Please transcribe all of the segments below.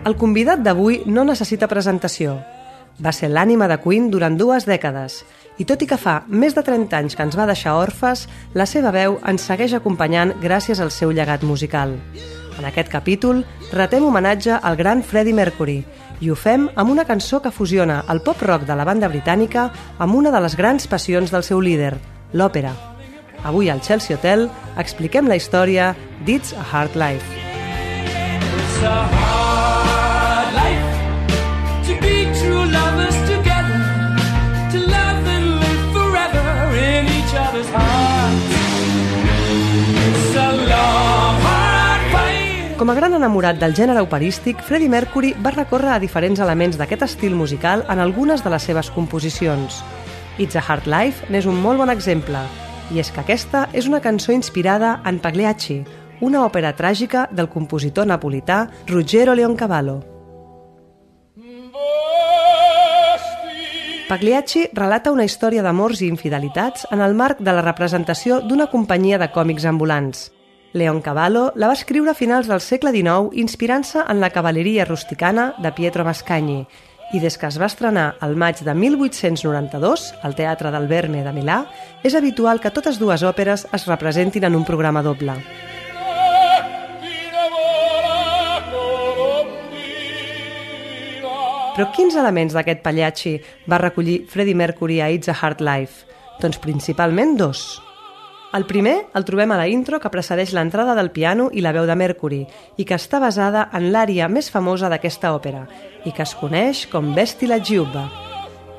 El convidat d'avui no necessita presentació. Va ser l'ànima de Queen durant dues dècades i tot i que fa més de 30 anys que ens va deixar orfes, la seva veu ens segueix acompanyant gràcies al seu llegat musical. En aquest capítol retem homenatge al gran Freddie Mercury i ho fem amb una cançó que fusiona el pop-rock de la banda britànica amb una de les grans passions del seu líder, l'òpera. Avui al Chelsea Hotel expliquem la història d'It's a Hard Life. It's a hard A gran enamorat del gènere operístic, Freddie Mercury va recórrer a diferents elements d'aquest estil musical en algunes de les seves composicions. It's a Hard Life n'és un molt bon exemple, i és que aquesta és una cançó inspirada en Pagliacci, una òpera tràgica del compositor napolità Ruggero Leoncavallo. Pagliacci relata una història d'amors i infidelitats en el marc de la representació d'una companyia de còmics ambulants. Leoncavallo la va escriure a finals del segle XIX inspirant-se en la cavalleria rusticana de Pietro Mascagni i des que es va estrenar el maig de 1892 al Teatre del Verme de Milà, és habitual que totes dues òperes es representin en un programa doble. Però quins elements d'aquest Pagliacci va recollir Freddie Mercury a It's a Hard Life? Doncs principalment dos. El primer el trobem a la intro que precedeix l'entrada del piano i la veu de Mercury i que està basada en l'ària més famosa d'aquesta òpera i que es coneix com Vesti la Giubba.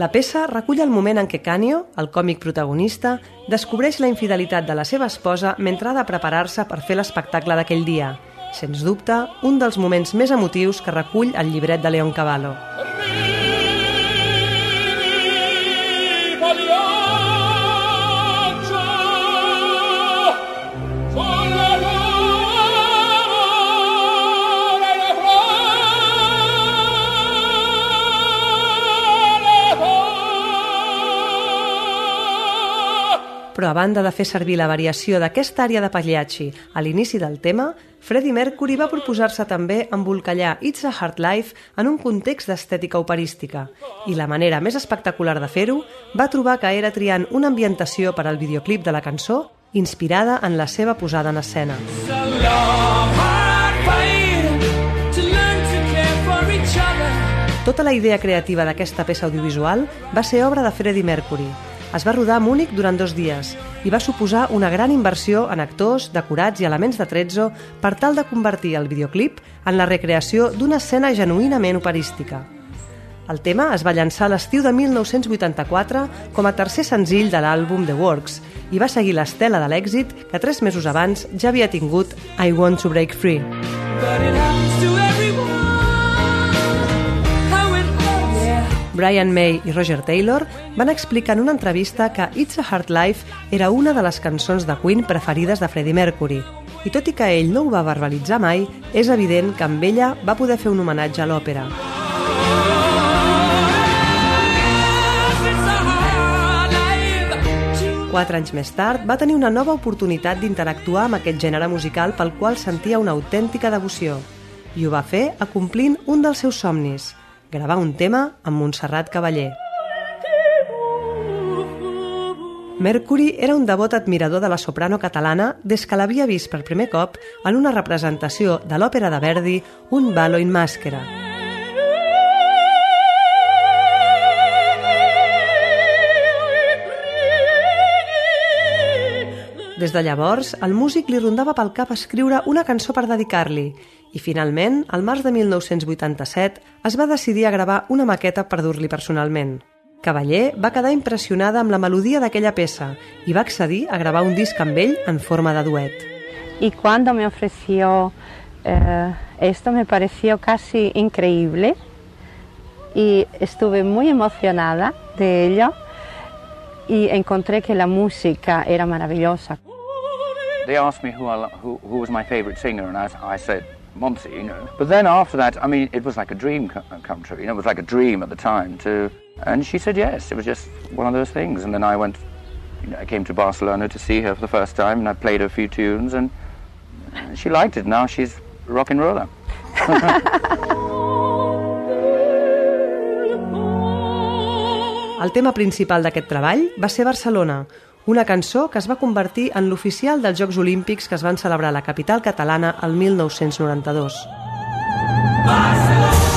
La peça recull el moment en què Canio, el còmic protagonista, descobreix la infidelitat de la seva esposa mentre ha de preparar-se per fer l'espectacle d'aquell dia. Sens dubte, un dels moments més emotius que recull el llibret de Leon Cavallo. Però a banda de fer servir la variació d'aquesta àrea de Pagliacci a l'inici del tema, Freddie Mercury va proposar-se també embolcallar It's a Hard Life en un context d'estètica operística i la manera més espectacular de fer-ho va trobar que era triant una ambientació per al videoclip de la cançó inspirada en la seva posada en escena. Tota la idea creativa d'aquesta peça audiovisual va ser obra de Freddie Mercury. Es va rodar a Múnich durant dos dies i va suposar una gran inversió en actors, decorats i elements de trezzo per tal de convertir el videoclip en la recreació d'una escena genuïnament operística. El tema es va llançar l'estiu de 1984 com a tercer senzill de l'àlbum The Works i va seguir l'estela de l'èxit que tres mesos abans ja havia tingut I Want to Break Free. But it Brian May i Roger Taylor van explicar en una entrevista que It's a Hard Life era una de les cançons de Queen preferides de Freddie Mercury. I tot i que ell no ho va verbalitzar mai, és evident que amb ella va poder fer un homenatge a l'òpera. Quatre anys més tard, va tenir una nova oportunitat d'interactuar amb aquest gènere musical pel qual sentia una autèntica devoció. I ho va fer acomplint un dels seus somnis, gravar un tema amb Montserrat Cavaller. Mercury era un devot admirador de la soprano catalana des que l'havia vist per primer cop en una representació de l'òpera de Verdi, Un ballo in màscara. Des de llavors, el músic li rondava pel cap escriure una cançó per dedicar-li i finalment, al març de 1987, es va decidir a gravar una maqueta per dur-li personalment. Cavaller va quedar impressionada amb la melodia d'aquella peça i va accedir a gravar un disc amb ell en forma de duet. Y cuando me ofreció eh, esto me pareció casi increíble y estuve muy emocionada de ello y encontré que la música era maravillosa. They asked me who, I, who, who was my favourite singer, and I, I said Monsey, you know. But then after that, I mean, it was like a dream come true. You know, it was like a dream at the time to. And she said yes. It was just one of those things. And then I went. You know, I came to Barcelona to see her for the first time, and I played her a few tunes, and uh, she liked it. Now she's rock and roller. El tema principal d'aquest treball va ser Barcelona, una cançó que es va convertir en l'oficial dels Jocs Olímpics que es van celebrar a la capital catalana el 1992. Such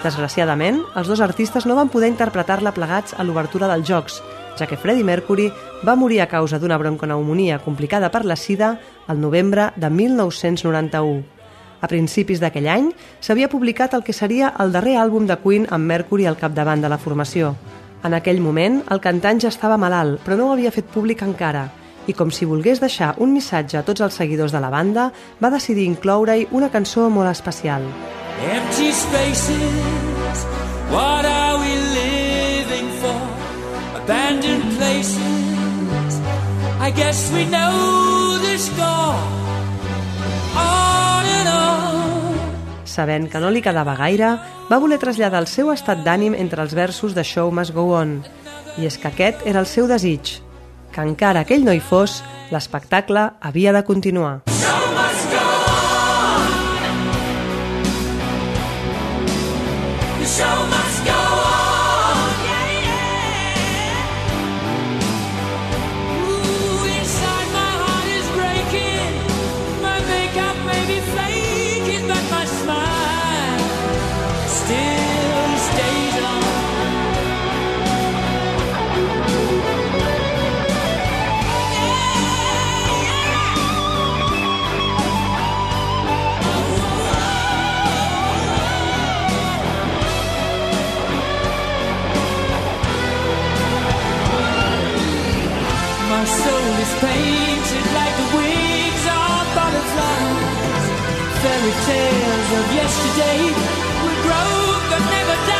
Desgraciadament, els dos artistes no van poder interpretar-la plegats a l'obertura dels Jocs, ja que Freddie Mercury va morir a causa d'una bronconeumonia complicada per la sida el novembre de 1991. A principis d'aquell any s'havia publicat el que seria el darrer àlbum de Queen amb Mercury al capdavant de la formació. En aquell moment, el cantant ja estava malalt, però no ho havia fet públic encara, i com si volgués deixar un missatge a tots els seguidors de la banda, va decidir incloure-hi una cançó molt especial. Empty spaces, what are we living for? Abandoned places, I guess we know the score. On and on. Sabent que no li quedava gaire, va voler traslladar el seu estat d'ànim entre els versos de Show Must Go On. I és que aquest era el seu desig, que encara aquell no hi fos, l'espectacle havia de continuar. Show must go on. Yeah, yeah. Ooh, inside my heart is breaking. My makeup may be flaking, but my smile still fairy tales of yesterday would grow, but never die.